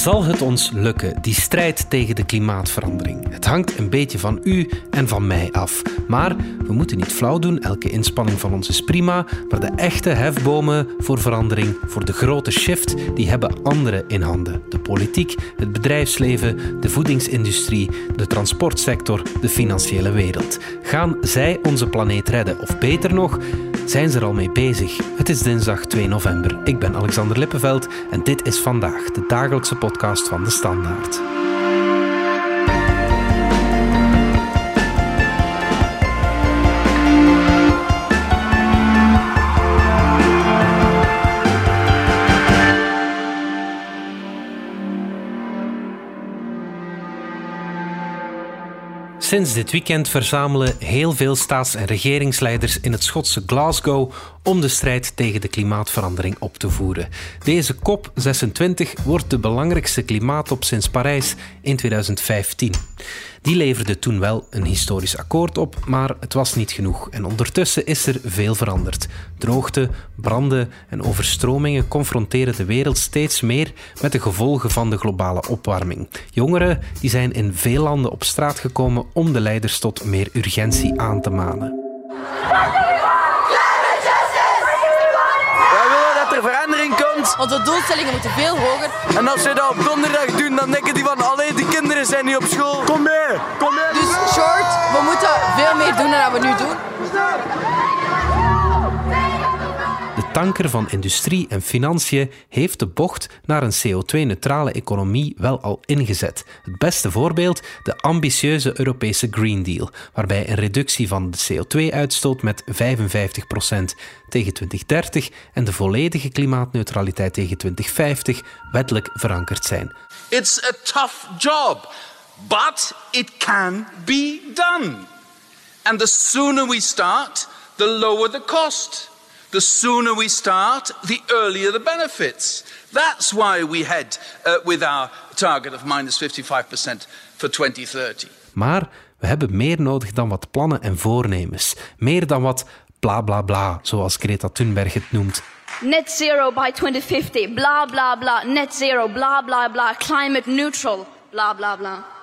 Zal het ons lukken, die strijd tegen de klimaatverandering? Het hangt een beetje van u en van mij af. Maar we moeten niet flauw doen, elke inspanning van ons is prima. Maar de echte hefbomen voor verandering, voor de grote shift, die hebben anderen in handen. De politiek, het bedrijfsleven, de voedingsindustrie, de transportsector, de financiële wereld. Gaan zij onze planeet redden? Of beter nog, zijn ze er al mee bezig? Het is dinsdag 2 november. Ik ben Alexander Lippenveld en dit is vandaag de dagelijkse podcast van de Standaard. Sinds dit weekend verzamelen heel veel staats- en regeringsleiders in het Schotse Glasgow om de strijd tegen de klimaatverandering op te voeren. Deze COP26 wordt de belangrijkste klimaattop sinds Parijs in 2015. Die leverde toen wel een historisch akkoord op, maar het was niet genoeg. En ondertussen is er veel veranderd. Droogte, branden en overstromingen confronteren de wereld steeds meer met de gevolgen van de globale opwarming. Jongeren die zijn in veel landen op straat gekomen om de leiders tot meer urgentie aan te manen. Want de doelstellingen moeten veel hoger. En als ze dat op donderdag doen, dan denken die van alleen die kinderen zijn niet op school. Kom mee, kom mee. Dus short, we moeten veel meer doen dan we nu doen. Tanker van industrie en financiën heeft de bocht naar een CO2-neutrale economie wel al ingezet. Het beste voorbeeld, de ambitieuze Europese Green Deal, waarbij een reductie van de CO2-uitstoot met 55% tegen 2030 en de volledige klimaatneutraliteit tegen 2050 wettelijk verankerd zijn. It's a tough job, but it can be done. And the sooner we start, the lower the cost. The sooner we start, the earlier the benefits. That's why we head uh, with our target of minus 55% for 2030. Maar we hebben meer nodig dan wat plannen en voornemens. Meer dan wat bla bla bla, zoals Greta Thunberg het noemt. Net zero by 2050, bla bla bla. Net zero, bla bla bla. Climate neutral, bla bla bla.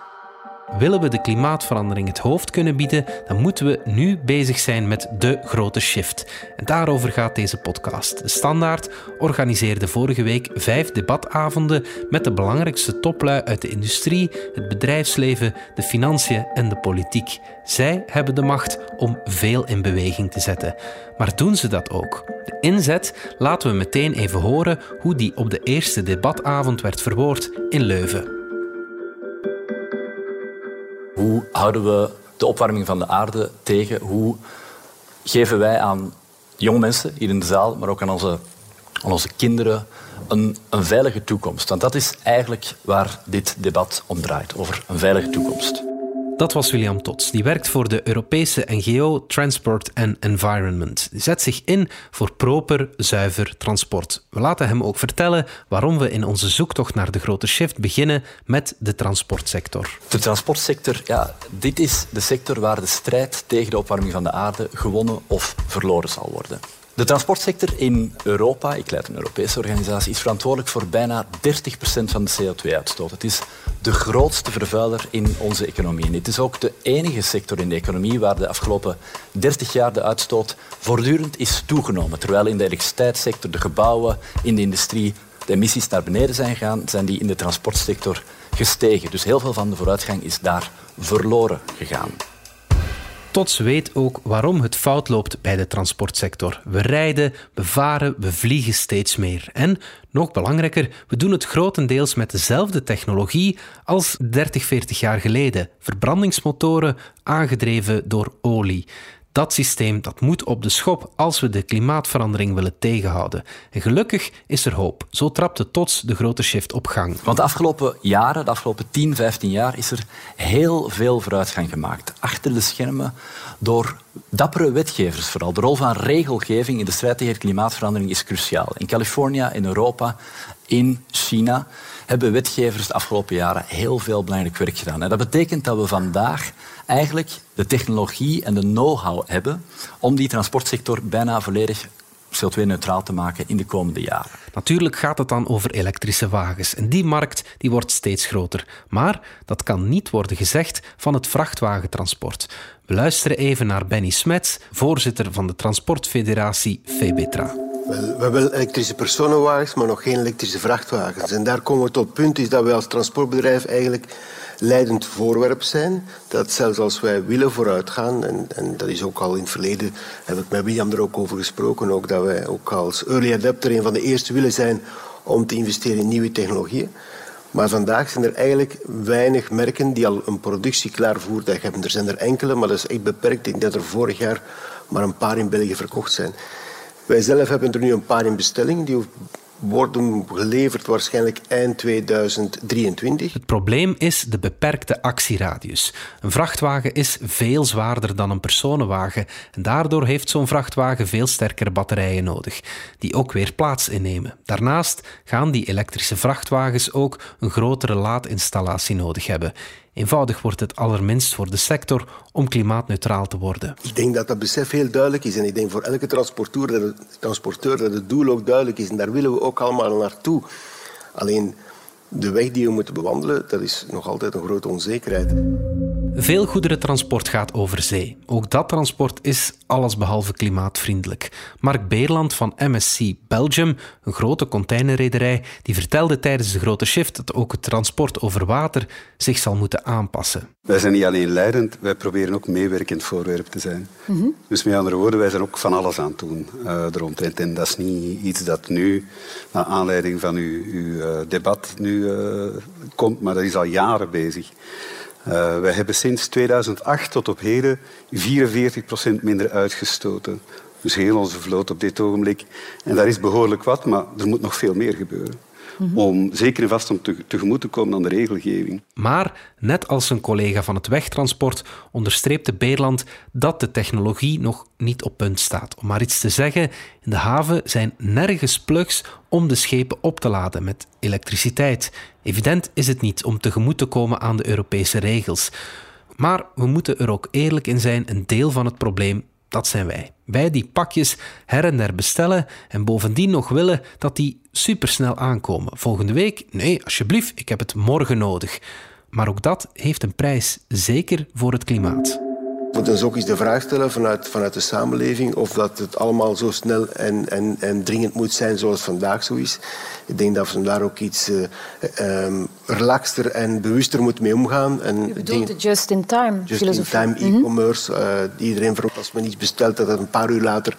Willen we de klimaatverandering het hoofd kunnen bieden, dan moeten we nu bezig zijn met de grote shift. En daarover gaat deze podcast. De Standaard organiseerde vorige week vijf debatavonden met de belangrijkste toplui uit de industrie, het bedrijfsleven, de financiën en de politiek. Zij hebben de macht om veel in beweging te zetten. Maar doen ze dat ook? De inzet laten we meteen even horen hoe die op de eerste debatavond werd verwoord in Leuven. Hoe houden we de opwarming van de aarde tegen? Hoe geven wij aan jonge mensen hier in de zaal, maar ook aan onze, aan onze kinderen, een, een veilige toekomst? Want dat is eigenlijk waar dit debat om draait, over een veilige toekomst. Dat was William Tots. Die werkt voor de Europese NGO Transport and Environment. Die zet zich in voor proper, zuiver transport. We laten hem ook vertellen waarom we in onze zoektocht naar de grote shift beginnen met de transportsector. De transportsector, ja, dit is de sector waar de strijd tegen de opwarming van de aarde gewonnen of verloren zal worden. De transportsector in Europa, ik leid een Europese organisatie, is verantwoordelijk voor bijna 30% van de CO2-uitstoot. Het is de grootste vervuiler in onze economie. En het is ook de enige sector in de economie waar de afgelopen 30 jaar de uitstoot voortdurend is toegenomen. Terwijl in de elektriciteitssector, de gebouwen, in de industrie de emissies naar beneden zijn gegaan, zijn die in de transportsector gestegen. Dus heel veel van de vooruitgang is daar verloren gegaan. Tots weet ook waarom het fout loopt bij de transportsector. We rijden, we varen, we vliegen steeds meer. En, nog belangrijker, we doen het grotendeels met dezelfde technologie als 30, 40 jaar geleden. Verbrandingsmotoren aangedreven door olie. Dat systeem dat moet op de schop als we de klimaatverandering willen tegenhouden. En gelukkig is er hoop. Zo trapte Tots de grote shift op gang. Want de afgelopen jaren, de afgelopen 10, 15 jaar, is er heel veel vooruitgang gemaakt. Achter de schermen door dappere wetgevers vooral. De rol van regelgeving in de strijd tegen klimaatverandering is cruciaal. In Californië, in Europa, in China hebben wetgevers de afgelopen jaren heel veel belangrijk werk gedaan. En dat betekent dat we vandaag eigenlijk de technologie en de know-how hebben om die transportsector bijna volledig CO2-neutraal te maken in de komende jaren. Natuurlijk gaat het dan over elektrische wagens en die markt die wordt steeds groter. Maar dat kan niet worden gezegd van het vrachtwagentransport. We luisteren even naar Benny Smets, voorzitter van de Transportfederatie FEBETRA. we hebben elektrische personenwagens, maar nog geen elektrische vrachtwagens. En daar komen we tot het punt is dat wij als transportbedrijf eigenlijk leidend voorwerp zijn. Dat zelfs als wij willen vooruitgaan, en, en dat is ook al in het verleden, heb ik met William er ook over gesproken, ook dat wij ook als early adapter een van de eerste willen zijn om te investeren in nieuwe technologieën. Maar vandaag zijn er eigenlijk weinig merken die al een productieklaar voertuig hebben. Er zijn er enkele, maar dat is echt beperkt. Ik denk dat er vorig jaar maar een paar in België verkocht zijn. Wij zelf hebben er nu een paar in bestelling. Die worden geleverd waarschijnlijk eind 2023. Het probleem is de beperkte actieradius. Een vrachtwagen is veel zwaarder dan een personenwagen en daardoor heeft zo'n vrachtwagen veel sterkere batterijen nodig, die ook weer plaats innemen. Daarnaast gaan die elektrische vrachtwagens ook een grotere laadinstallatie nodig hebben. Eenvoudig wordt het allerminst voor de sector om klimaatneutraal te worden. Ik denk dat dat besef heel duidelijk is. En ik denk voor elke transporteur dat het, transporteur dat het doel ook duidelijk is. En daar willen we ook allemaal naartoe. Alleen de weg die we moeten bewandelen, dat is nog altijd een grote onzekerheid. Veel goederentransport gaat over zee. Ook dat transport is allesbehalve klimaatvriendelijk. Mark Beerland van MSC Belgium, een grote containerrederij, die vertelde tijdens de grote shift dat ook het transport over water zich zal moeten aanpassen. Wij zijn niet alleen leidend, wij proberen ook meewerkend voorwerp te zijn. Dus met andere woorden, wij zijn ook van alles aan het doen uh. En dat is niet iets dat nu, naar aanleiding van uw, uw uh, debat, nu uh, komt, maar dat is al jaren bezig. Uh, wij hebben sinds 2008 tot op heden 44 procent minder uitgestoten. Dus heel onze vloot op dit ogenblik. En dat is behoorlijk wat, maar er moet nog veel meer gebeuren. Mm -hmm. Om zeker en vast om te, tegemoet te komen aan de regelgeving. Maar, net als een collega van het wegtransport, onderstreepte Beerland dat de technologie nog niet op punt staat. Om maar iets te zeggen, in de haven zijn nergens plugs om de schepen op te laden met elektriciteit. Evident is het niet om tegemoet te komen aan de Europese regels. Maar we moeten er ook eerlijk in zijn, een deel van het probleem dat zijn wij. Wij die pakjes her en der bestellen en bovendien nog willen dat die supersnel aankomen. Volgende week? Nee, alsjeblieft, ik heb het morgen nodig. Maar ook dat heeft een prijs, zeker voor het klimaat. We moeten ons ook eens de vraag stellen vanuit, vanuit de samenleving of dat het allemaal zo snel en, en, en dringend moet zijn zoals vandaag zo is. Ik denk dat we daar ook iets uh, um, relaxter en bewuster moeten mee omgaan. En Je bedoelt de just-in-time Just-in-time mm -hmm. e-commerce. Uh, iedereen verwacht als men iets bestelt dat het een paar uur later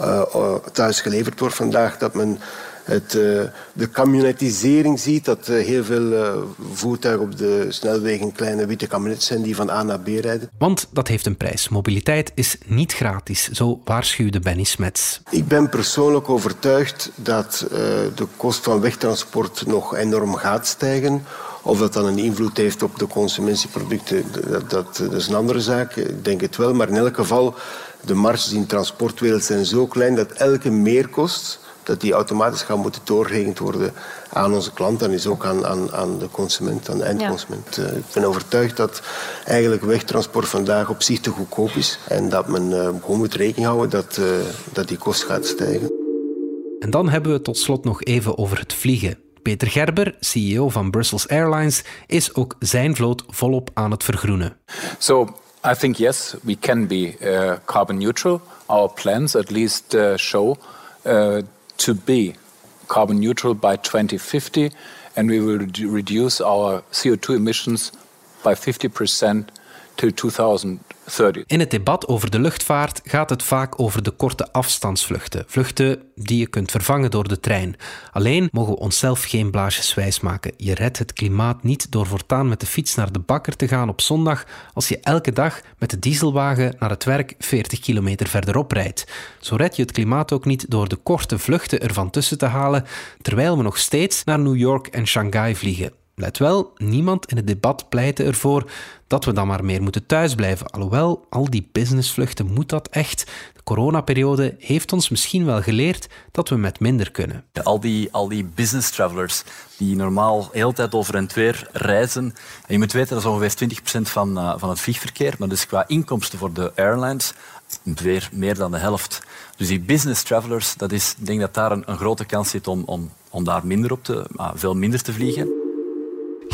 uh, thuis geleverd wordt vandaag. Dat men het, uh, de camionetisering ziet, dat uh, heel veel uh, voertuigen op de snelwegen kleine witte camionetten zijn die van A naar B rijden. Want dat heeft een prijs. Mobiliteit is niet gratis, zo waarschuwde Benny Smets. Ik ben persoonlijk overtuigd dat de kost van wegtransport nog enorm gaat stijgen. Of dat dan een invloed heeft op de consumentieproducten, dat, dat, dat is een andere zaak. Ik denk het wel, maar in elk geval, de marges in de transportwereld zijn zo klein dat elke meerkost dat die automatisch gaan moeten doorgerekend worden aan onze klant en is ook aan, aan, aan de consument, aan de eindconsument. Ja. Uh, ik ben overtuigd dat eigenlijk wegtransport vandaag op zich te goedkoop is en dat men uh, gewoon moet rekening houden dat, uh, dat die kost gaat stijgen. En dan hebben we tot slot nog even over het vliegen. Peter Gerber, CEO van Brussels Airlines, is ook zijn vloot volop aan het vergroenen. So, I think yes, we can be uh, carbon neutral. Our plans at least uh, show uh, to be carbon neutral by 2050, and we will reduce our CO2 emissions by 50% till 2030. In het debat over de luchtvaart gaat het vaak over de korte afstandsvluchten. Vluchten die je kunt vervangen door de trein. Alleen mogen we onszelf geen blaasjes wijs maken. Je redt het klimaat niet door voortaan met de fiets naar de bakker te gaan op zondag als je elke dag met de dieselwagen naar het werk 40 kilometer verderop rijdt. Zo red je het klimaat ook niet door de korte vluchten ervan tussen te halen, terwijl we nog steeds naar New York en Shanghai vliegen. Let wel, niemand in het debat pleitte ervoor dat we dan maar meer moeten thuisblijven. Alhoewel, al die businessvluchten moet dat echt. De coronaperiode heeft ons misschien wel geleerd dat we met minder kunnen. Al die, al die business travelers die normaal heel tijd over en weer reizen. En je moet weten, dat is ongeveer 20% van, uh, van het vliegverkeer. Maar dus qua inkomsten voor de airlines weer meer dan de helft. Dus die business travelers, dat is, ik denk dat daar een, grote kans zit om, om, om daar minder op te, uh, veel minder te vliegen.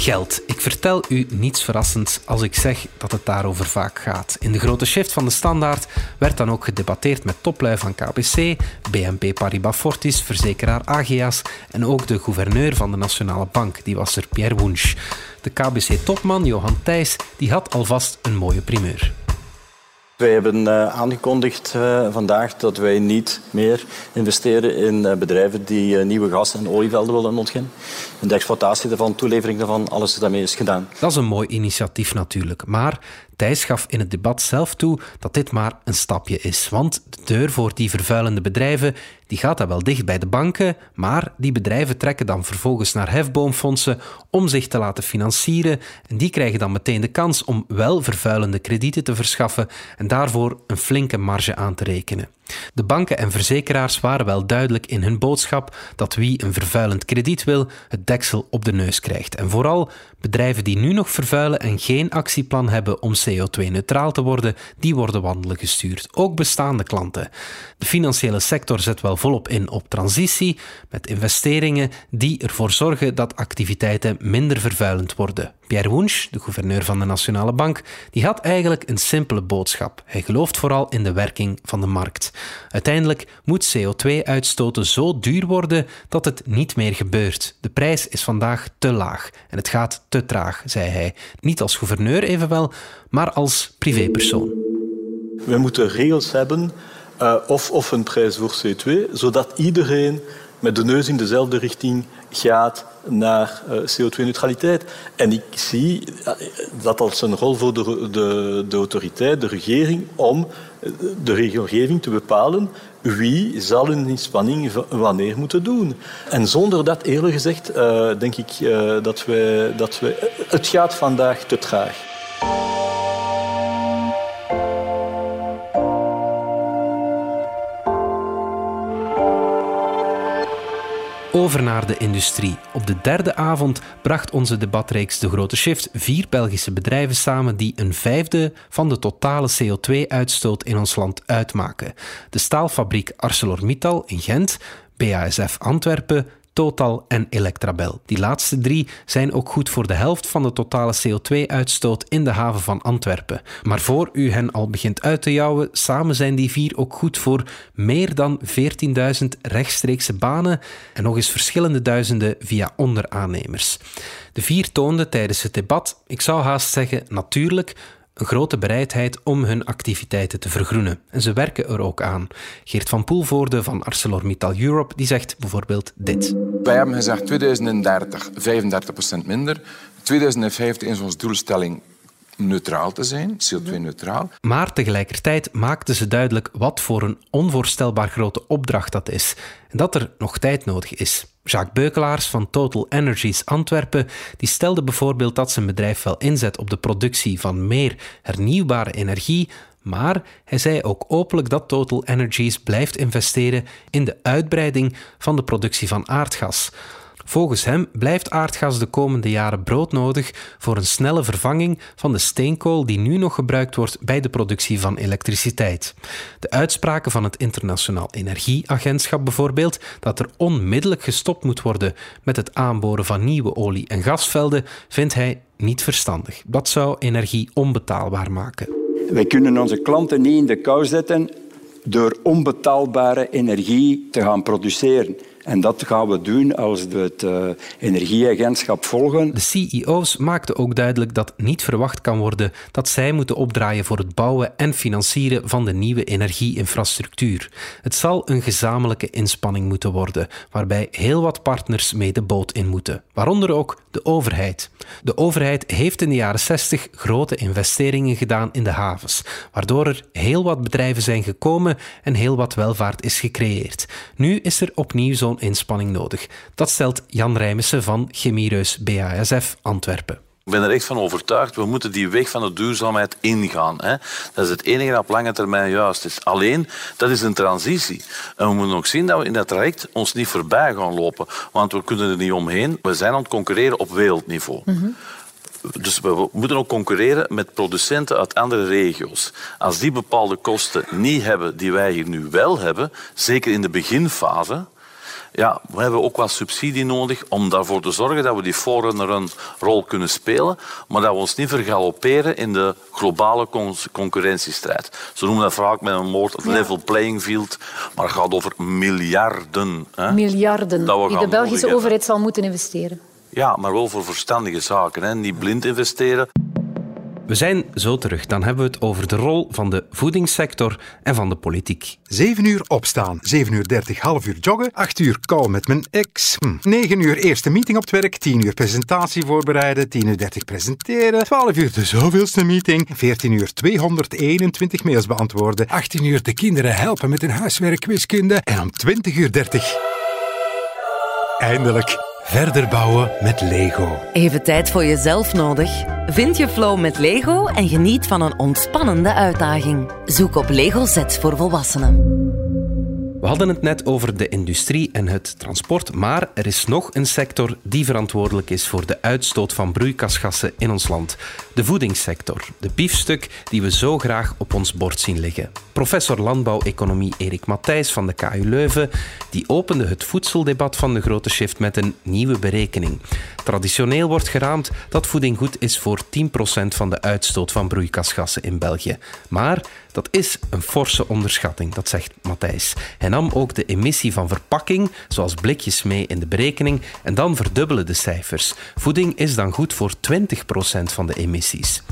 Geld. Ik vertel u niets verrassends als ik zeg dat het daarover vaak gaat. In de grote shift van de standaard werd dan ook gedebatteerd met toplui van KBC, BNP Paribas Fortis, verzekeraar Ageas en ook de gouverneur van de Nationale Bank, die was er Pierre Wunsch. De KBC-topman Johan Thijs die had alvast een mooie primeur. Wij hebben uh, aangekondigd uh, vandaag dat wij niet meer investeren in uh, bedrijven die nieuwe gas- en olievelden willen ontginnen. En de exploitatie daarvan, toelevering daarvan, alles daarmee is gedaan. Dat is een mooi initiatief natuurlijk. Maar Thijs gaf in het debat zelf toe dat dit maar een stapje is. Want de deur voor die vervuilende bedrijven die gaat dan wel dicht bij de banken, maar die bedrijven trekken dan vervolgens naar hefboomfondsen om zich te laten financieren en die krijgen dan meteen de kans om wel vervuilende kredieten te verschaffen en daarvoor een flinke marge aan te rekenen. De banken en verzekeraars waren wel duidelijk in hun boodschap dat wie een vervuilend krediet wil, het deksel op de neus krijgt. En vooral bedrijven die nu nog vervuilen en geen actieplan hebben om CO2-neutraal te worden, die worden wandelen gestuurd. Ook bestaande klanten. De financiële sector zet wel volop in op transitie, met investeringen die ervoor zorgen dat activiteiten minder vervuilend worden. Pierre Wunsch, de gouverneur van de Nationale Bank, die had eigenlijk een simpele boodschap. Hij gelooft vooral in de werking van de markt. Uiteindelijk moet CO2-uitstoten zo duur worden dat het niet meer gebeurt. De prijs is vandaag te laag en het gaat te traag, zei hij. Niet als gouverneur evenwel, maar als privépersoon. We moeten regels hebben, uh, of, of een prijs voor CO2, zodat iedereen met de neus in dezelfde richting gaat naar uh, CO2-neutraliteit. En ik zie dat als een rol voor de, de, autoriteit, de regering, om de regelgeving te bepalen wie zal een inspanning wanneer moeten doen. En zonder dat, eerlijk gezegd, denk ik dat, wij, dat wij... Het gaat vandaag te traag. Over naar de industrie. Op de derde avond bracht onze debatreeks De Grote Shift vier Belgische bedrijven samen die een vijfde van de totale CO2-uitstoot in ons land uitmaken. De staalfabriek ArcelorMittal in Gent, BASF Antwerpen, Total en Electrabel. Die laatste drie zijn ook goed voor de helft van de totale CO2-uitstoot in de haven van Antwerpen. Maar voor u hen al begint uit te jouwen, samen zijn die vier ook goed voor meer dan 14.000 rechtstreekse banen en nog eens verschillende duizenden via onderaannemers. De vier toonden tijdens het debat, ik zou haast zeggen natuurlijk, een grote bereidheid om hun activiteiten te vergroenen. En ze werken er ook aan. Geert van Poelvoorde van ArcelorMittal Europe die zegt bijvoorbeeld dit. Wij hebben gezegd 2030 35% minder. 2050 is onze doelstelling neutraal te zijn, CO2-neutraal. Maar tegelijkertijd maakten ze duidelijk wat voor een onvoorstelbaar grote opdracht dat is en dat er nog tijd nodig is. Jacques Beukelaars van Total Energies Antwerpen die stelde bijvoorbeeld dat zijn bedrijf wel inzet op de productie van meer hernieuwbare energie, maar hij zei ook openlijk dat Total Energies blijft investeren in de uitbreiding van de productie van aardgas. Volgens hem blijft aardgas de komende jaren broodnodig voor een snelle vervanging van de steenkool die nu nog gebruikt wordt bij de productie van elektriciteit. De uitspraken van het Internationaal Energieagentschap bijvoorbeeld, dat er onmiddellijk gestopt moet worden met het aanboren van nieuwe olie- en gasvelden, vindt hij niet verstandig. Dat zou energie onbetaalbaar maken. Wij kunnen onze klanten niet in de kou zetten door onbetaalbare energie te gaan produceren. En dat gaan we doen als we het uh, energieagentschap volgen. De CEO's maakten ook duidelijk dat niet verwacht kan worden dat zij moeten opdraaien voor het bouwen en financieren van de nieuwe energieinfrastructuur. Het zal een gezamenlijke inspanning moeten worden, waarbij heel wat partners mee de boot in moeten, waaronder ook de overheid. De overheid heeft in de jaren 60 grote investeringen gedaan in de havens, waardoor er heel wat bedrijven zijn gekomen en heel wat welvaart is gecreëerd. Nu is er opnieuw zo'n inspanning nodig. Dat stelt Jan Rijmissen van Chemiereus BASF Antwerpen. Ik ben er echt van overtuigd, we moeten die weg van de duurzaamheid ingaan. Hè. Dat is het enige dat op lange termijn juist is. Alleen, dat is een transitie. En we moeten ook zien dat we in dat traject ons niet voorbij gaan lopen. Want we kunnen er niet omheen. We zijn aan het concurreren op wereldniveau. dus we moeten ook concurreren met producenten uit andere regio's. Als die bepaalde kosten niet hebben die wij hier nu wel hebben, zeker in de beginfase, ja, we hebben ook wat subsidie nodig om daarvoor te zorgen dat we die forerunner een rol kunnen spelen, maar dat we ons niet vergalopperen in de globale concurrentiestrijd. Ze noemen dat vaak met een woord het level playing field, maar het gaat over miljarden. Hè, miljarden die de Belgische overheid zal moeten investeren. Ja, maar wel voor verstandige zaken. Hè. Niet blind investeren. We zijn zo terug. Dan hebben we het over de rol van de voedingssector en van de politiek. 7 uur opstaan, 7 uur 30 half uur joggen, 8 uur call met mijn ex, hm. 9 uur eerste meeting op het werk, 10 uur presentatie voorbereiden, 10 uur 30 presenteren, 12 uur de zoveelste meeting, 14 uur 221 mails beantwoorden, 18 uur de kinderen helpen met hun huiswerk wiskunde en om 20 uur 30 eindelijk Verder bouwen met Lego. Even tijd voor jezelf nodig? Vind je flow met Lego en geniet van een ontspannende uitdaging. Zoek op Lego Sets voor volwassenen. We hadden het net over de industrie en het transport, maar er is nog een sector die verantwoordelijk is voor de uitstoot van broeikasgassen in ons land. De voedingssector, de biefstuk die we zo graag op ons bord zien liggen. Professor landbouweconomie Erik Matthijs van de KU Leuven die opende het voedseldebat van de grote shift met een nieuwe berekening. Traditioneel wordt geraamd dat voeding goed is voor 10% van de uitstoot van broeikasgassen in België. Maar dat is een forse onderschatting, dat zegt Matthijs. Hij nam ook de emissie van verpakking, zoals blikjes, mee in de berekening en dan verdubbelen de cijfers. Voeding is dan goed voor 20% van de emissies.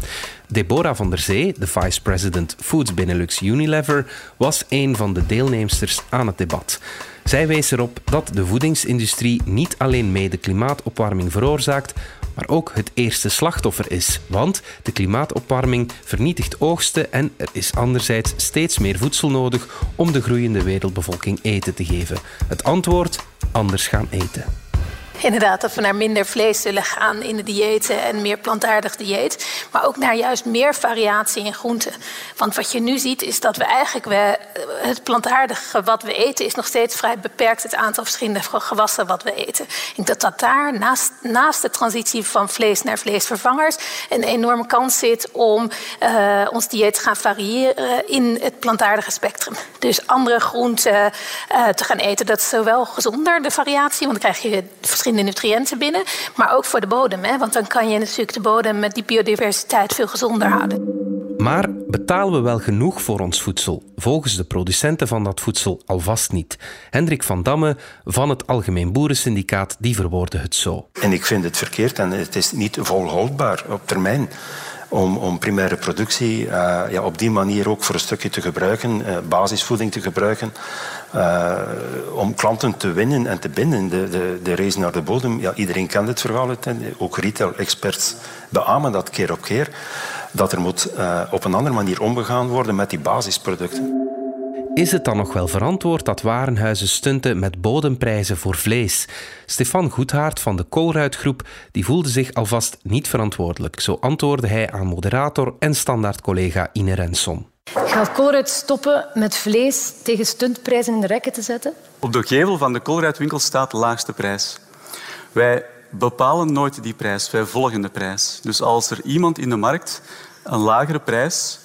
Deborah van der Zee, de vice-president Foods Benelux Unilever, was een van de deelnemsters aan het debat. Zij wees erop dat de voedingsindustrie niet alleen mee de klimaatopwarming veroorzaakt, maar ook het eerste slachtoffer is. Want de klimaatopwarming vernietigt oogsten en er is anderzijds steeds meer voedsel nodig om de groeiende wereldbevolking eten te geven. Het antwoord: anders gaan eten inderdaad dat we naar minder vlees zullen gaan in de diëten en meer plantaardig dieet. Maar ook naar juist meer variatie in groenten. Want wat je nu ziet is dat we eigenlijk het plantaardige wat we eten is nog steeds vrij beperkt het aantal verschillende gewassen wat we eten. Ik denk dat dat daar naast, naast de transitie van vlees naar vleesvervangers een enorme kans zit om uh, ons dieet te gaan variëren in het plantaardige spectrum. Dus andere groenten uh, te gaan eten. Dat is zowel gezonder, de variatie, want dan krijg je verschillende de nutriënten binnen, maar ook voor de bodem. Hè? Want dan kan je natuurlijk de bodem met die biodiversiteit veel gezonder houden. Maar betalen we wel genoeg voor ons voedsel? Volgens de producenten van dat voedsel alvast niet. Hendrik van Damme van het Algemeen Boerensyndicaat die verwoordde het zo. En ik vind het verkeerd en het is niet volhoudbaar op termijn om, om primaire productie uh, ja, op die manier ook voor een stukje te gebruiken, uh, basisvoeding te gebruiken, uh, om klanten te winnen en te binden. De, de, de race naar de bodem, ja, iedereen kent het verhaal, ook retail-experts beamen dat keer op keer, dat er moet op een andere manier omgegaan worden met die basisproducten. Is het dan nog wel verantwoord dat warenhuizen stunten met bodemprijzen voor vlees? Stefan Goedhaart van de Colruitgroep die voelde zich alvast niet verantwoordelijk. Zo antwoordde hij aan moderator en standaardcollega Ine Renson. Gaat Colruyt stoppen met vlees tegen stuntprijzen in de rekken te zetten? Op de gevel van de Colruytwinkel staat de laagste prijs. Wij bepalen nooit die prijs, wij volgen de prijs. Dus als er iemand in de markt een lagere prijs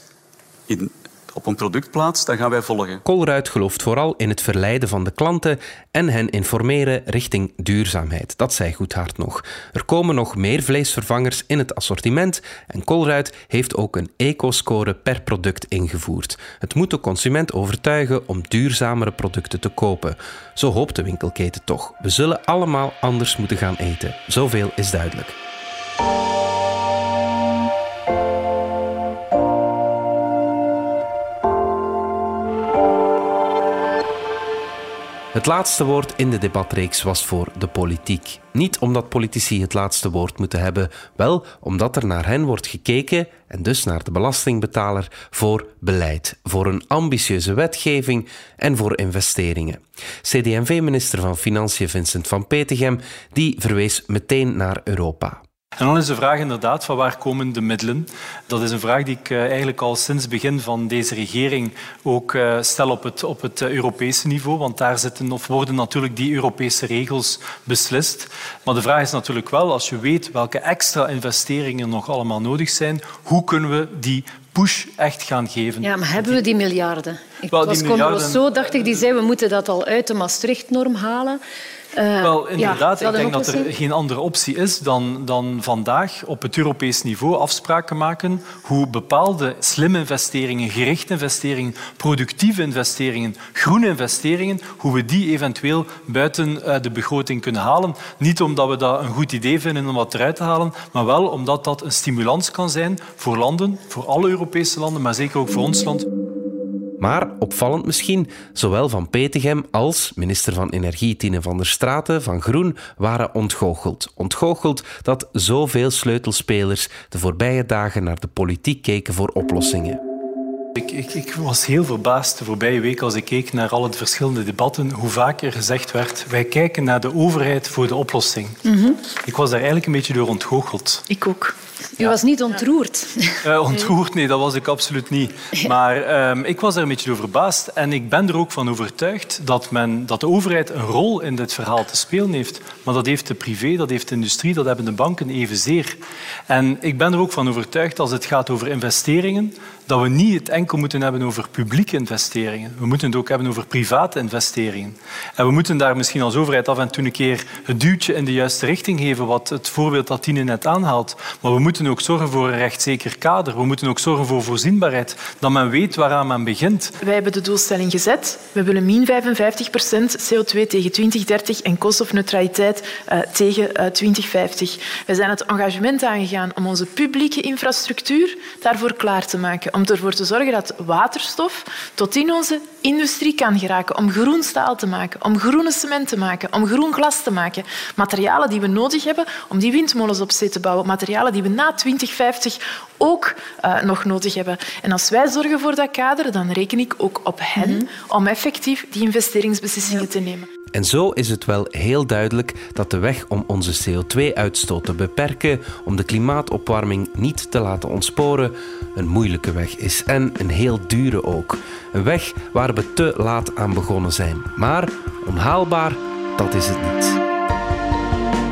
in op een product plaatst, dan gaan wij volgen. Colruit gelooft vooral in het verleiden van de klanten en hen informeren richting duurzaamheid. Dat zei Goedhart nog. Er komen nog meer vleesvervangers in het assortiment en Colruit heeft ook een eco-score per product ingevoerd. Het moet de consument overtuigen om duurzamere producten te kopen. Zo hoopt de winkelketen toch. We zullen allemaal anders moeten gaan eten. Zoveel is duidelijk. Het laatste woord in de debatreeks was voor de politiek. Niet omdat politici het laatste woord moeten hebben, wel omdat er naar hen wordt gekeken en dus naar de belastingbetaler voor beleid, voor een ambitieuze wetgeving en voor investeringen. CD&V-minister van Financiën Vincent van Petegem die verwees meteen naar Europa. En dan is de vraag inderdaad van waar komen de middelen? Dat is een vraag die ik eh, eigenlijk al sinds het begin van deze regering ook eh, stel op het, op het Europese niveau, want daar zitten of worden natuurlijk die Europese regels beslist. Maar de vraag is natuurlijk wel, als je weet welke extra investeringen nog allemaal nodig zijn, hoe kunnen we die push echt gaan geven. Ja, maar hebben we die miljarden? Ik Wel, die was miljarden- zo dacht ik, die zei we moeten dat al uit de Maastricht-norm halen. Eh, Wel, inderdaad. ik denk dat er geen andere optie is dan, dan vandaag op het Europees niveau afspraken maken hoe bepaalde slimme investeringen, gerichte investeringen, productieve investeringen, groene investeringen, hoe we die eventueel buiten eh, de begroting kunnen halen. Niet omdat we dat een goed idee vinden om wat eruit te halen, maar wel omdat dat een stimulans kan zijn voor landen, voor alle Europese landen, maar zeker ook voor ons land. Maar opvallend misschien, zowel Van Petegem als minister van Energie Tine van der Straten van Groen waren ontgoocheld. Ontgoocheld dat zoveel sleutelspelers de voorbije dagen naar de politiek keken voor oplossingen. Ik, ik, ik was heel verbaasd de voorbije week als ik keek naar alle verschillende debatten, hoe vaak er gezegd werd, wij kijken naar de overheid voor de oplossing. Mhm. Ik was daar eigenlijk een beetje door ontgoocheld. Ik ook. U was niet ontroerd. Eh, ontroerd, nee, dat was ik absoluut niet. Maar ehm, ik was er een beetje door verbaasd. En ik ben er ook van overtuigd dat, men, dat de overheid een rol in dit verhaal te spelen heeft. Maar dat heeft de privé, dat heeft de industrie, dat hebben de banken evenzeer. En ik ben er ook van overtuigd als het gaat over investeringen, dat we niet het enkel moeten hebben over publieke investeringen. We moeten het ook hebben over private investeringen. En we moeten daar misschien als overheid af en toe een keer het duwtje in de juiste richting geven, wat het voorbeeld dat Tine net aanhaalt. Maar we moeten ook zorgen voor een rechtszeker kader. We moeten ook zorgen voor voorzienbaarheid, dat men weet waaraan men begint. Wij hebben de doelstelling gezet. We willen min 55% CO2 tegen 2030 en koolstofneutraliteit eh, tegen eh, 2050. We zijn het engagement aangegaan om onze publieke infrastructuur daarvoor klaar te maken. Om ervoor te zorgen dat waterstof tot in onze industrie kan geraken. Om groen staal te maken, om groene cement te maken, om groen glas te maken. Materialen die we nodig hebben om die windmolens op zee te bouwen. Materialen die we na 2050 ook eh, nog nodig hebben. En als wij zorgen voor dat kader, dan reken ik ook op hen om effectief die investeringsbeslissingen te nemen. En zo is het wel heel duidelijk dat de weg om onze CO2-uitstoot te beperken, om de klimaatopwarming niet te laten ontsporen, een moeilijke weg is. En een heel dure ook. Een weg waar we te laat aan begonnen zijn. Maar onhaalbaar, dat is het niet.